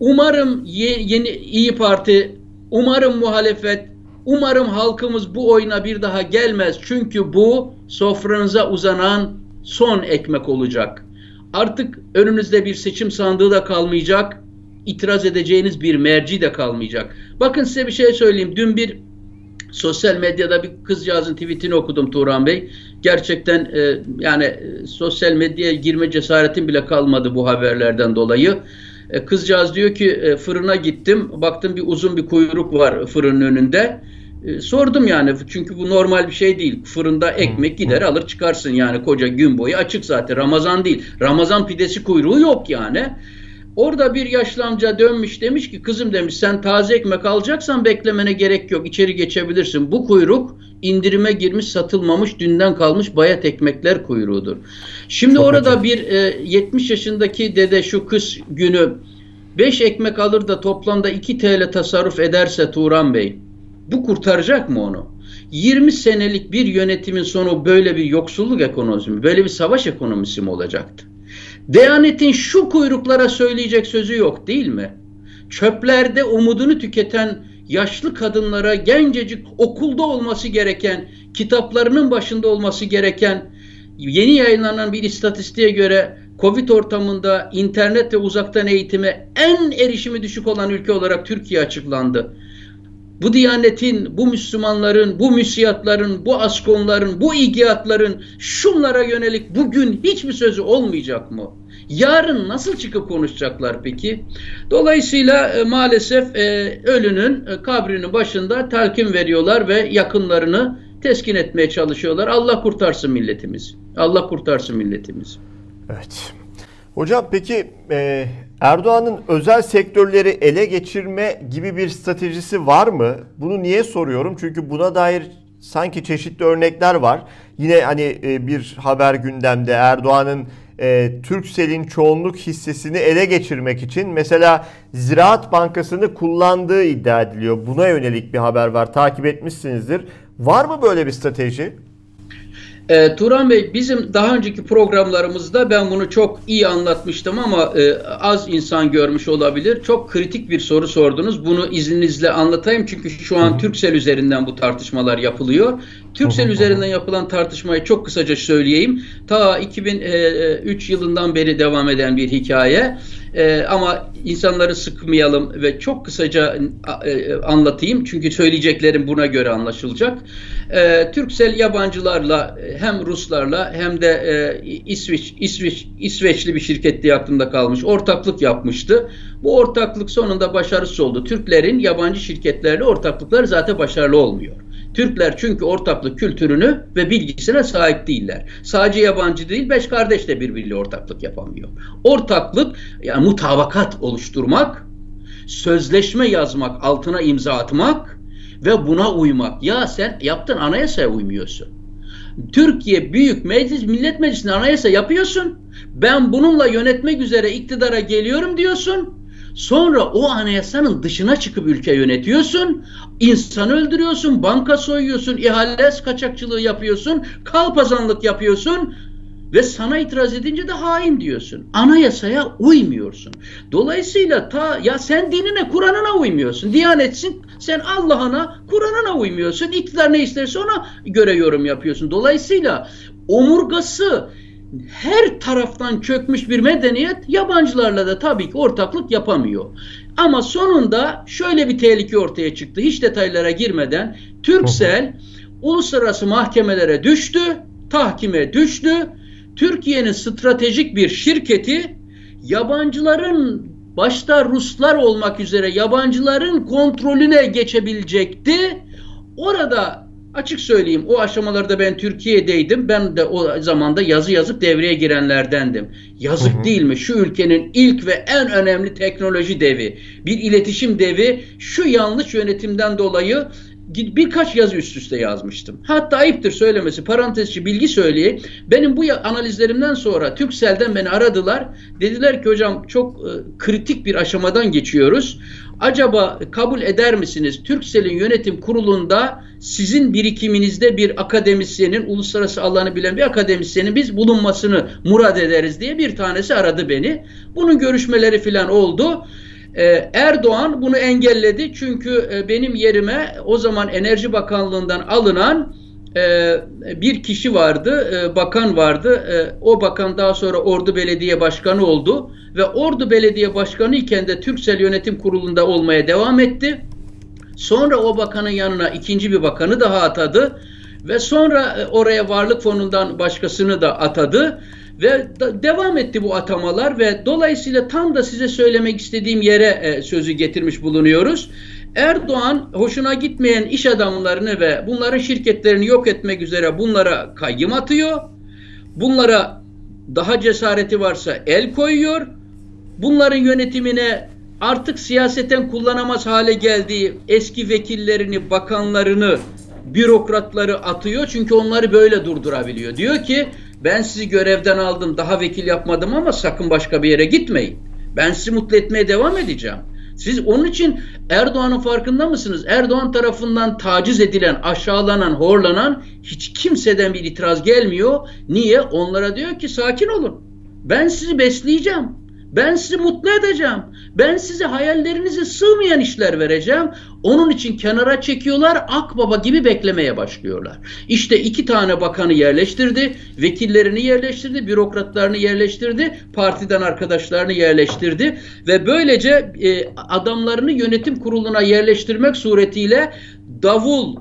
Speaker 2: Umarım yeni İyi Parti, umarım muhalefet, umarım halkımız bu oyuna bir daha gelmez. Çünkü bu sofranıza uzanan son ekmek olacak. Artık önünüzde bir seçim sandığı da kalmayacak. itiraz edeceğiniz bir merci de kalmayacak. Bakın size bir şey söyleyeyim. Dün bir sosyal medyada bir kızcağızın tweetini okudum Turan Bey. Gerçekten e, yani e, sosyal medyaya girme cesaretim bile kalmadı bu haberlerden dolayı. E, kızcağız diyor ki e, fırına gittim. Baktım bir uzun bir kuyruk var fırının önünde. E, sordum yani çünkü bu normal bir şey değil. Fırında ekmek gider alır çıkarsın yani koca gün boyu açık zaten. Ramazan değil. Ramazan pidesi kuyruğu yok yani. Orada bir yaşlı amca dönmüş demiş ki kızım demiş sen taze ekmek alacaksan beklemene gerek yok içeri geçebilirsin. Bu kuyruk indirime girmiş satılmamış dünden kalmış bayat ekmekler kuyruğudur. Şimdi Çok orada bir e, 70 yaşındaki dede şu kış günü 5 ekmek alır da toplamda 2 TL tasarruf ederse Turan Bey bu kurtaracak mı onu? 20 senelik bir yönetimin sonu böyle bir yoksulluk ekonomisi mi, böyle bir savaş ekonomisi mi olacaktı? Deyanetin şu kuyruklara söyleyecek sözü yok değil mi? Çöplerde umudunu tüketen yaşlı kadınlara gencecik okulda olması gereken, kitaplarının başında olması gereken, yeni yayınlanan bir istatistiğe göre Covid ortamında internet ve uzaktan eğitime en erişimi düşük olan ülke olarak Türkiye açıklandı. Bu diyanetin, bu Müslümanların, bu müsiyatların, bu askonların, bu igiyatların şunlara yönelik bugün hiçbir sözü olmayacak mı? Yarın nasıl çıkıp konuşacaklar peki? Dolayısıyla e, maalesef e, ölünün e, kabrinin başında telkin veriyorlar ve yakınlarını teskin etmeye çalışıyorlar. Allah kurtarsın milletimiz. Allah kurtarsın milletimiz.
Speaker 1: Evet. Hocam peki e, Erdoğan'ın özel sektörleri ele geçirme gibi bir stratejisi var mı? Bunu niye soruyorum? Çünkü buna dair sanki çeşitli örnekler var. Yine hani e, bir haber gündemde Erdoğan'ın e, Türksel'in çoğunluk hissesini ele geçirmek için mesela Ziraat Bankası'nı kullandığı iddia ediliyor. Buna yönelik bir haber var. Takip etmişsinizdir. Var mı böyle bir strateji?
Speaker 2: E, Turan Bey bizim daha önceki programlarımızda ben bunu çok iyi anlatmıştım ama e, az insan görmüş olabilir. Çok kritik bir soru sordunuz. Bunu izninizle anlatayım çünkü şu an Türksel üzerinden bu tartışmalar yapılıyor. Türksel üzerinden yapılan tartışmayı çok kısaca söyleyeyim. Ta 2003 yılından beri devam eden bir hikaye. E, ama insanları sıkmayalım ve çok kısaca e, anlatayım çünkü söyleyeceklerim buna göre anlaşılacak. E, Türksel yabancılarla hem Ruslarla hem de e, İsviç, İsviç, İsveçli bir şirkette aklımda kalmış ortaklık yapmıştı. Bu ortaklık sonunda başarısız oldu. Türklerin yabancı şirketlerle ortaklıkları zaten başarılı olmuyor. Türkler çünkü ortaklık kültürünü ve bilgisine sahip değiller. Sadece yabancı değil, beş kardeş de birbiriyle ortaklık yapamıyor. Ortaklık, yani mutabakat oluşturmak, sözleşme yazmak, altına imza atmak ve buna uymak. Ya sen yaptın anayasaya uymuyorsun. Türkiye Büyük Meclis Millet Meclisi'nde anayasa yapıyorsun. Ben bununla yönetmek üzere iktidara geliyorum diyorsun. Sonra o anayasanın dışına çıkıp ülke yönetiyorsun. İnsan öldürüyorsun, banka soyuyorsun, ihale kaçakçılığı yapıyorsun, kalpazanlık yapıyorsun ve sana itiraz edince de hain diyorsun. Anayasaya uymuyorsun. Dolayısıyla ta ya sen dinine, Kur'an'ına uymuyorsun. Diyanetsin, sen Allah'ına, Kur'an'ına uymuyorsun. İktidar ne isterse ona göre yorum yapıyorsun. Dolayısıyla omurgası her taraftan çökmüş bir medeniyet yabancılarla da tabii ki ortaklık yapamıyor. Ama sonunda şöyle bir tehlike ortaya çıktı. Hiç detaylara girmeden Türksel uluslararası mahkemelere düştü, tahkime düştü. Türkiye'nin stratejik bir şirketi yabancıların başta Ruslar olmak üzere yabancıların kontrolüne geçebilecekti. Orada Açık söyleyeyim o aşamalarda ben Türkiye'deydim. Ben de o zamanda yazı yazıp devreye girenlerdendim. Yazık hı hı. değil mi? Şu ülkenin ilk ve en önemli teknoloji devi, bir iletişim devi şu yanlış yönetimden dolayı birkaç yazı üst üste yazmıştım. Hatta ayıptır söylemesi parantezçi bilgi söyleyeyim. Benim bu analizlerimden sonra Türksel'den beni aradılar. Dediler ki hocam çok e, kritik bir aşamadan geçiyoruz. Acaba kabul eder misiniz? Türksel'in yönetim kurulunda sizin birikiminizde bir akademisyenin, uluslararası alanı bilen bir akademisyenin biz bulunmasını murad ederiz diye bir tanesi aradı beni. Bunun görüşmeleri filan oldu. Ee, Erdoğan bunu engelledi çünkü e, benim yerime o zaman Enerji Bakanlığı'ndan alınan e, bir kişi vardı, e, bakan vardı. O bakan daha sonra Ordu Belediye Başkanı oldu ve Ordu Belediye Başkanı iken de Türksel Yönetim Kurulu'nda olmaya devam etti. Sonra o bakanın yanına ikinci bir bakanı daha atadı ve sonra oraya varlık fonundan başkasını da atadı ve da, devam etti bu atamalar ve dolayısıyla tam da size söylemek istediğim yere e, sözü getirmiş bulunuyoruz. Erdoğan hoşuna gitmeyen iş adamlarını ve bunların şirketlerini yok etmek üzere bunlara kayyım atıyor. Bunlara daha cesareti varsa el koyuyor. Bunların yönetimine artık siyaseten kullanamaz hale geldiği eski vekillerini, bakanlarını, bürokratları atıyor. Çünkü onları böyle durdurabiliyor. Diyor ki ben sizi görevden aldım, daha vekil yapmadım ama sakın başka bir yere gitmeyin. Ben sizi mutlu etmeye devam edeceğim. Siz onun için Erdoğan'ın farkında mısınız? Erdoğan tarafından taciz edilen, aşağılanan, horlanan hiç kimseden bir itiraz gelmiyor. Niye? Onlara diyor ki sakin olun. Ben sizi besleyeceğim. Ben sizi mutlu edeceğim. Ben size hayallerinize sığmayan işler vereceğim. Onun için kenara çekiyorlar, akbaba gibi beklemeye başlıyorlar. İşte iki tane bakanı yerleştirdi, vekillerini yerleştirdi, bürokratlarını yerleştirdi, partiden arkadaşlarını yerleştirdi ve böylece e, adamlarını yönetim kuruluna yerleştirmek suretiyle davul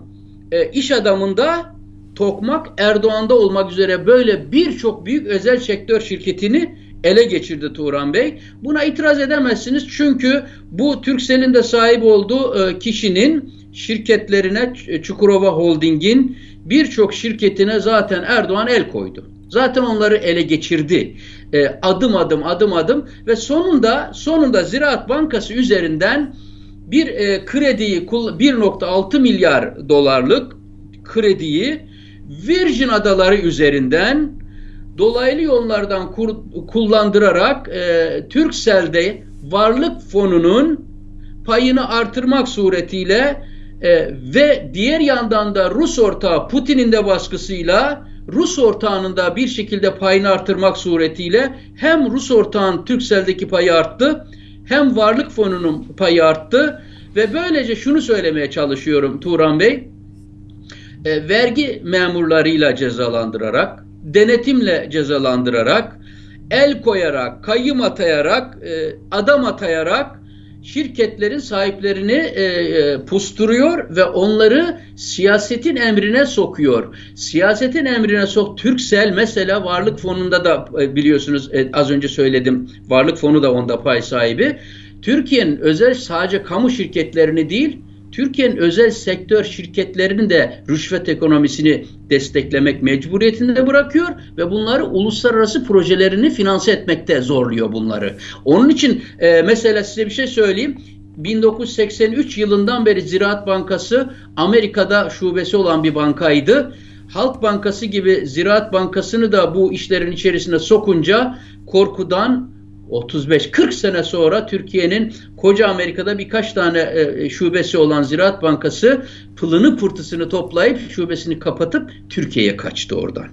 Speaker 2: e, iş adamında Tokmak Erdoğan'da olmak üzere böyle birçok büyük özel sektör şirketini ele geçirdi Turan Bey. Buna itiraz edemezsiniz çünkü bu Türksel'in de sahip olduğu e, kişinin şirketlerine Çukurova Holding'in birçok şirketine zaten Erdoğan el koydu. Zaten onları ele geçirdi. E, adım adım adım adım ve sonunda sonunda Ziraat Bankası üzerinden bir e, krediyi 1.6 milyar dolarlık krediyi Virgin Adaları üzerinden dolaylı yollardan kur, kullandırarak e, Türksel'de varlık fonunun payını artırmak suretiyle e, ve diğer yandan da Rus ortağı Putin'in de baskısıyla Rus ortağının da bir şekilde payını artırmak suretiyle hem Rus ortağın Türksel'deki payı arttı hem varlık fonunun payı arttı. Ve böylece şunu söylemeye çalışıyorum Turan Bey e, vergi memurlarıyla cezalandırarak denetimle cezalandırarak, el koyarak, kayyım atayarak, e, adam atayarak şirketlerin sahiplerini e, e, pusturuyor ve onları siyasetin emrine sokuyor. Siyasetin emrine sok. Türksel mesela Varlık Fonu'nda da biliyorsunuz az önce söyledim. Varlık Fonu da onda pay sahibi. Türkiye'nin özel sadece kamu şirketlerini değil, Türkiye'nin özel sektör şirketlerinin de rüşvet ekonomisini desteklemek mecburiyetinde bırakıyor ve bunları uluslararası projelerini finanse etmekte zorluyor bunları. Onun için e, mesela size bir şey söyleyeyim. 1983 yılından beri Ziraat Bankası Amerika'da şubesi olan bir bankaydı. Halk Bankası gibi Ziraat Bankası'nı da bu işlerin içerisine sokunca korkudan 35-40 sene sonra Türkiye'nin koca Amerika'da birkaç tane e, şubesi olan Ziraat Bankası pılını pırtısını toplayıp şubesini kapatıp Türkiye'ye kaçtı oradan.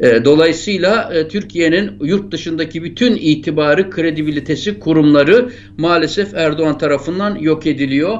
Speaker 2: E, dolayısıyla e, Türkiye'nin yurt dışındaki bütün itibarı, kredibilitesi, kurumları maalesef Erdoğan tarafından yok ediliyor.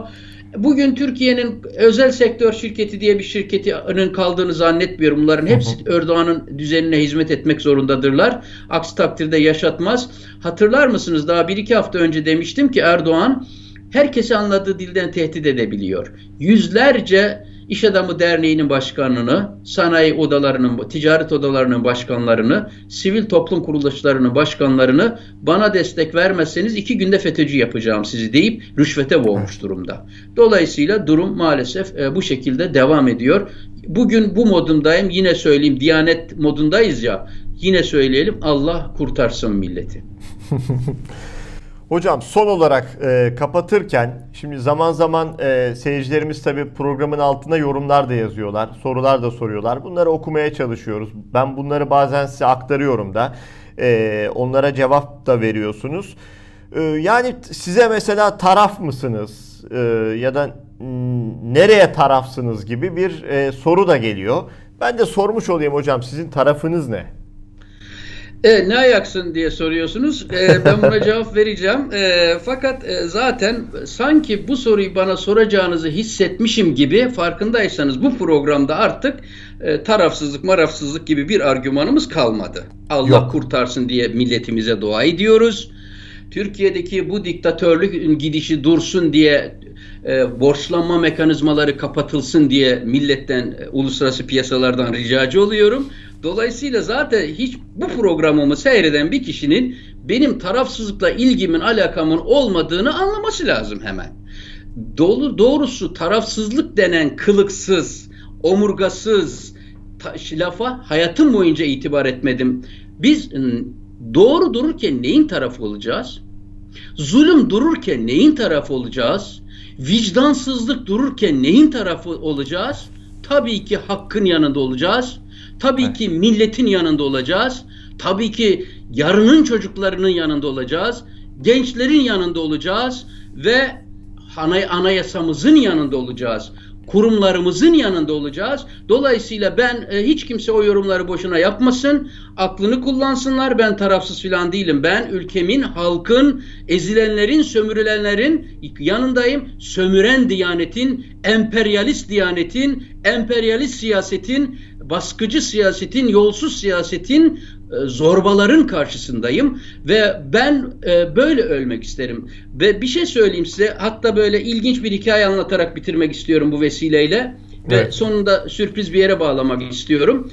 Speaker 2: Bugün Türkiye'nin özel sektör şirketi diye bir şirketinin kaldığını zannetmiyorum. Bunların hepsi Erdoğan'ın düzenine hizmet etmek zorundadırlar. Aksi takdirde yaşatmaz. Hatırlar mısınız daha bir iki hafta önce demiştim ki Erdoğan herkesi anladığı dilden tehdit edebiliyor. Yüzlerce İş Adamı Derneği'nin başkanını, sanayi odalarının, ticaret odalarının başkanlarını, sivil toplum kuruluşlarının başkanlarını bana destek vermezseniz iki günde FETÖ'cü yapacağım sizi deyip rüşvete boğmuş durumda. Dolayısıyla durum maalesef e, bu şekilde devam ediyor. Bugün bu modundayım. Yine söyleyeyim Diyanet modundayız ya. Yine söyleyelim Allah kurtarsın milleti.
Speaker 1: Hocam son olarak e, kapatırken şimdi zaman zaman e, seyircilerimiz tabi programın altına yorumlar da yazıyorlar. Sorular da soruyorlar. Bunları okumaya çalışıyoruz. Ben bunları bazen size aktarıyorum da. E, onlara cevap da veriyorsunuz. E, yani size mesela taraf mısınız? E, ya da nereye tarafsınız gibi bir e, soru da geliyor. Ben de sormuş olayım hocam sizin tarafınız ne?
Speaker 2: E, ne ayaksın diye soruyorsunuz. E, ben buna cevap vereceğim. E, fakat e, zaten sanki bu soruyu bana soracağınızı hissetmişim gibi farkındaysanız bu programda artık e, tarafsızlık marafsızlık gibi bir argümanımız kalmadı. Allah Yok. kurtarsın diye milletimize dua ediyoruz. Türkiye'deki bu diktatörlük gidişi dursun diye e, borçlanma mekanizmaları kapatılsın diye milletten, e, uluslararası piyasalardan ricacı oluyorum. Dolayısıyla zaten hiç bu programımı seyreden bir kişinin benim tarafsızlıkla ilgimin, alakamın olmadığını anlaması lazım hemen. Dolu doğrusu tarafsızlık denen kılıksız, omurgasız ta, lafa hayatım boyunca itibar etmedim. Biz doğru dururken neyin tarafı olacağız? Zulüm dururken neyin tarafı olacağız? Vicdansızlık dururken neyin tarafı olacağız? Tabii ki hakkın yanında olacağız. Tabii evet. ki milletin yanında olacağız. Tabii ki yarının çocuklarının yanında olacağız. Gençlerin yanında olacağız ve anayasamızın yanında olacağız kurumlarımızın yanında olacağız. Dolayısıyla ben e, hiç kimse o yorumları boşuna yapmasın. Aklını kullansınlar. Ben tarafsız filan değilim. Ben ülkemin, halkın, ezilenlerin, sömürülenlerin yanındayım. Sömüren diyanetin, emperyalist diyanetin, emperyalist siyasetin, baskıcı siyasetin, yolsuz siyasetin e, zorbaların karşısındayım ve ben e, böyle ölmek isterim. Ve bir şey söyleyeyim size hatta böyle ilginç bir hikaye anlatarak bitirmek istiyorum bu vesileyle evet. ve sonunda sürpriz bir yere bağlamak istiyorum.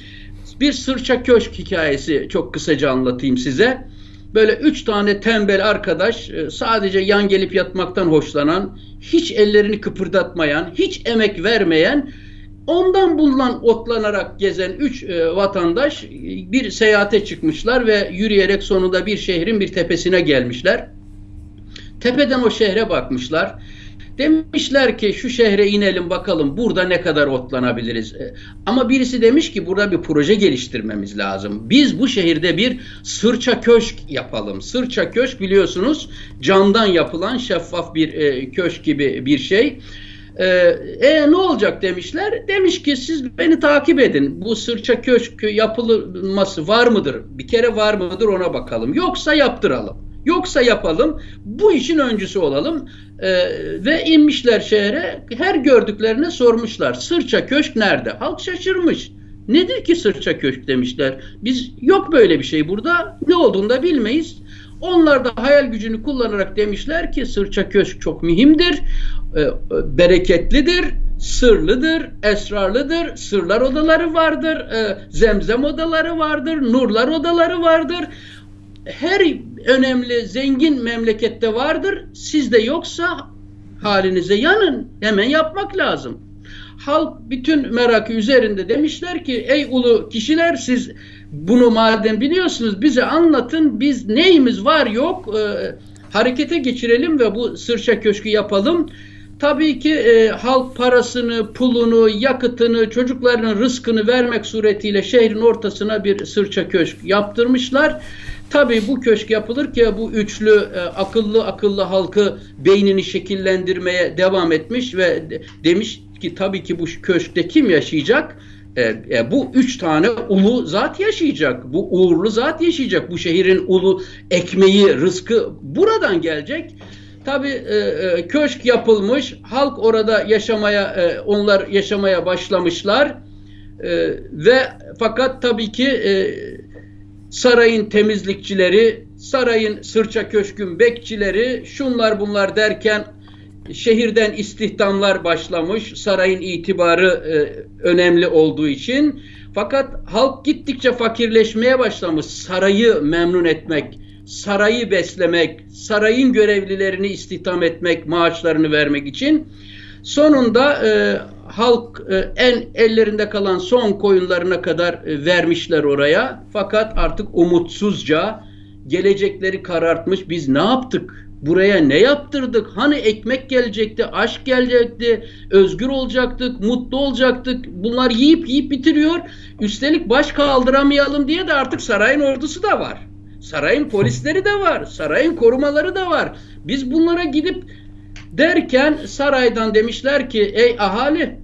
Speaker 2: Bir sırça köşk hikayesi çok kısaca anlatayım size. Böyle üç tane tembel arkadaş e, sadece yan gelip yatmaktan hoşlanan, hiç ellerini kıpırdatmayan, hiç emek vermeyen Ondan bulunan otlanarak gezen üç e, vatandaş e, bir seyahate çıkmışlar ve yürüyerek sonunda bir şehrin bir tepesine gelmişler. Tepeden o şehre bakmışlar. Demişler ki şu şehre inelim bakalım burada ne kadar otlanabiliriz. E, ama birisi demiş ki burada bir proje geliştirmemiz lazım. Biz bu şehirde bir sırça köşk yapalım. Sırça köşk biliyorsunuz camdan yapılan şeffaf bir e, köşk gibi bir şey. Ee, e ne olacak demişler. Demiş ki siz beni takip edin. Bu sırça köşk yapılması var mıdır? Bir kere var mıdır ona bakalım. Yoksa yaptıralım. Yoksa yapalım. Bu işin öncüsü olalım. Ee, ve inmişler şehre. Her gördüklerine sormuşlar. Sırça köşk nerede? Halk şaşırmış. Nedir ki sırça köşk demişler. Biz yok böyle bir şey burada. Ne olduğunu da bilmeyiz. Onlar da hayal gücünü kullanarak demişler ki sırça köşk çok mühimdir. E, bereketlidir, sırlıdır, esrarlıdır, sırlar odaları vardır, e, zemzem odaları vardır, nurlar odaları vardır. Her önemli, zengin memlekette vardır. Sizde yoksa halinize yanın. Hemen yapmak lazım. Halk bütün merakı üzerinde demişler ki ey ulu kişiler siz bunu madem biliyorsunuz bize anlatın. Biz neyimiz var yok e, harekete geçirelim ve bu sırça köşkü yapalım. Tabii ki e, halk parasını, pulunu, yakıtını, çocuklarının rızkını vermek suretiyle şehrin ortasına bir sırça köşk yaptırmışlar. Tabii bu köşk yapılır ki bu üçlü e, akıllı akıllı halkı beynini şekillendirmeye devam etmiş ve demiş ki tabii ki bu köşkte kim yaşayacak? E, bu üç tane ulu zat yaşayacak. Bu uğurlu zat yaşayacak. Bu şehrin ulu ekmeği, rızkı buradan gelecek. Tabi e, e, köşk yapılmış, halk orada yaşamaya, e, onlar yaşamaya başlamışlar e, ve fakat tabii ki e, sarayın temizlikçileri, sarayın sırça köşkün bekçileri, şunlar bunlar derken şehirden istihdamlar başlamış, sarayın itibarı e, önemli olduğu için. Fakat halk gittikçe fakirleşmeye başlamış, sarayı memnun etmek, sarayı beslemek, sarayın görevlilerini istihdam etmek, maaşlarını vermek için sonunda e, halk e, en ellerinde kalan son koyunlarına kadar e, vermişler oraya. Fakat artık umutsuzca gelecekleri karartmış. Biz ne yaptık? Buraya ne yaptırdık? Hani ekmek gelecekti, aşk gelecekti, özgür olacaktık, mutlu olacaktık. Bunlar yiyip yiyip bitiriyor. Üstelik baş kaldıramayalım diye de artık sarayın ordusu da var. Sarayın polisleri de var. Sarayın korumaları da var. Biz bunlara gidip derken saraydan demişler ki ey ahali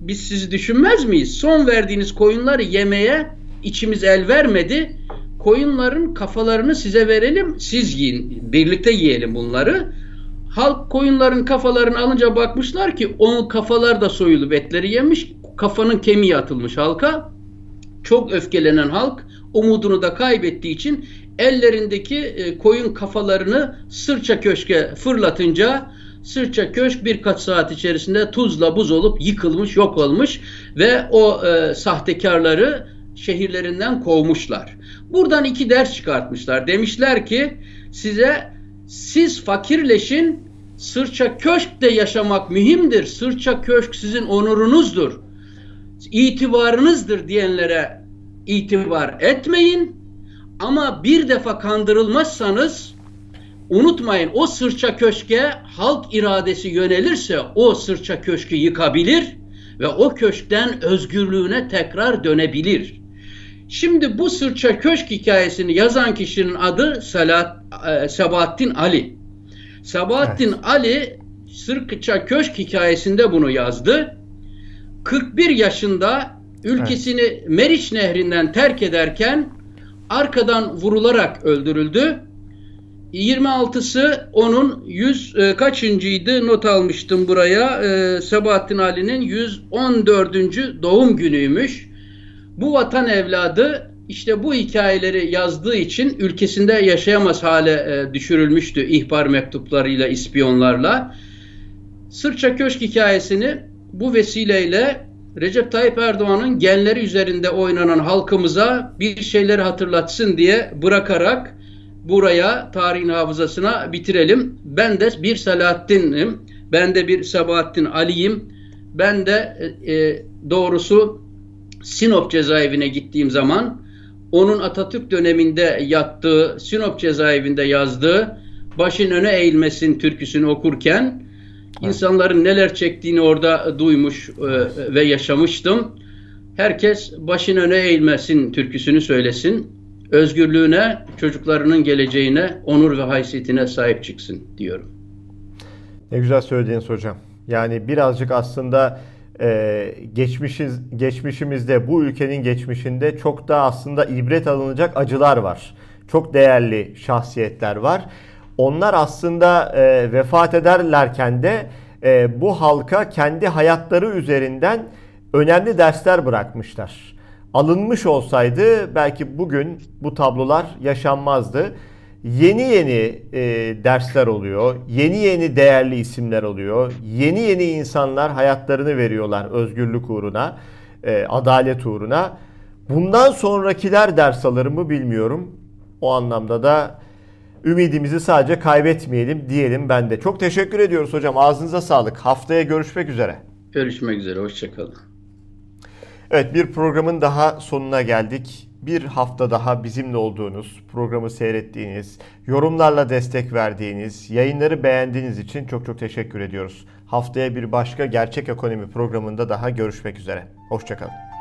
Speaker 2: biz sizi düşünmez miyiz? Son verdiğiniz koyunları yemeye içimiz el vermedi. Koyunların kafalarını size verelim. Siz yiyin. Birlikte yiyelim bunları. Halk koyunların kafalarını alınca bakmışlar ki onun kafalar da soyulup etleri yemiş. Kafanın kemiği atılmış halka. Çok öfkelenen halk umudunu da kaybettiği için ellerindeki e, koyun kafalarını sırça köşke fırlatınca Sırça Köşk birkaç saat içerisinde tuzla buz olup yıkılmış, yok olmuş ve o e, sahtekarları şehirlerinden kovmuşlar. Buradan iki ders çıkartmışlar. Demişler ki size siz fakirleşin, Sırça Köşk'te yaşamak mühimdir. Sırça Köşk sizin onurunuzdur. itibarınızdır diyenlere itibar etmeyin. Ama bir defa kandırılmazsanız unutmayın o sırça köşke halk iradesi yönelirse o sırça köşkü yıkabilir ve o köşkten özgürlüğüne tekrar dönebilir. Şimdi bu sırça köşk hikayesini yazan kişinin adı Salat, e, Sabahattin Ali. Sabahattin evet. Ali Sırça Köşk hikayesinde bunu yazdı. 41 yaşında ülkesini evet. Meriç Nehri'nden terk ederken arkadan vurularak öldürüldü. 26'sı onun 100 e, kaçıncıydı not almıştım buraya. E, Sabahattin Ali'nin 114. doğum günüymüş. Bu vatan evladı işte bu hikayeleri yazdığı için ülkesinde yaşayamaz hale e, düşürülmüştü ihbar mektuplarıyla, ispiyonlarla. Sırça Köşk hikayesini bu vesileyle Recep Tayyip Erdoğan'ın genleri üzerinde oynanan halkımıza bir şeyleri hatırlatsın diye bırakarak buraya tarihin hafızasına bitirelim. Ben de bir Selahattin'im. Ben de bir Sabahattin Ali'yim. Ben de e, e doğrusu Sinop cezaevine gittiğim zaman onun Atatürk döneminde yattığı, Sinop cezaevinde yazdığı başın öne eğilmesin türküsünü okurken insanların neler çektiğini orada duymuş e, ve yaşamıştım. Herkes başın öne eğilmesin türküsünü söylesin. Özgürlüğüne, çocuklarının geleceğine, onur ve haysiyetine sahip çıksın diyorum.
Speaker 1: Ne güzel söylediniz hocam. Yani birazcık aslında e, geçmişiz geçmişimizde bu ülkenin geçmişinde çok da aslında ibret alınacak acılar var. Çok değerli şahsiyetler var. Onlar aslında e, vefat ederlerken de e, bu halka kendi hayatları üzerinden önemli dersler bırakmışlar. Alınmış olsaydı belki bugün bu tablolar yaşanmazdı. Yeni yeni e, dersler oluyor, yeni yeni değerli isimler oluyor, yeni yeni insanlar hayatlarını veriyorlar özgürlük uğruna, e, adalet uğruna. Bundan sonrakiler ders alır mı bilmiyorum. O anlamda da ümidimizi sadece kaybetmeyelim diyelim ben de. Çok teşekkür ediyoruz hocam. Ağzınıza sağlık. Haftaya görüşmek üzere.
Speaker 2: Görüşmek üzere. Hoşçakalın.
Speaker 1: Evet bir programın daha sonuna geldik. Bir hafta daha bizimle olduğunuz, programı seyrettiğiniz, yorumlarla destek verdiğiniz, yayınları beğendiğiniz için çok çok teşekkür ediyoruz. Haftaya bir başka Gerçek Ekonomi programında daha görüşmek üzere. Hoşçakalın.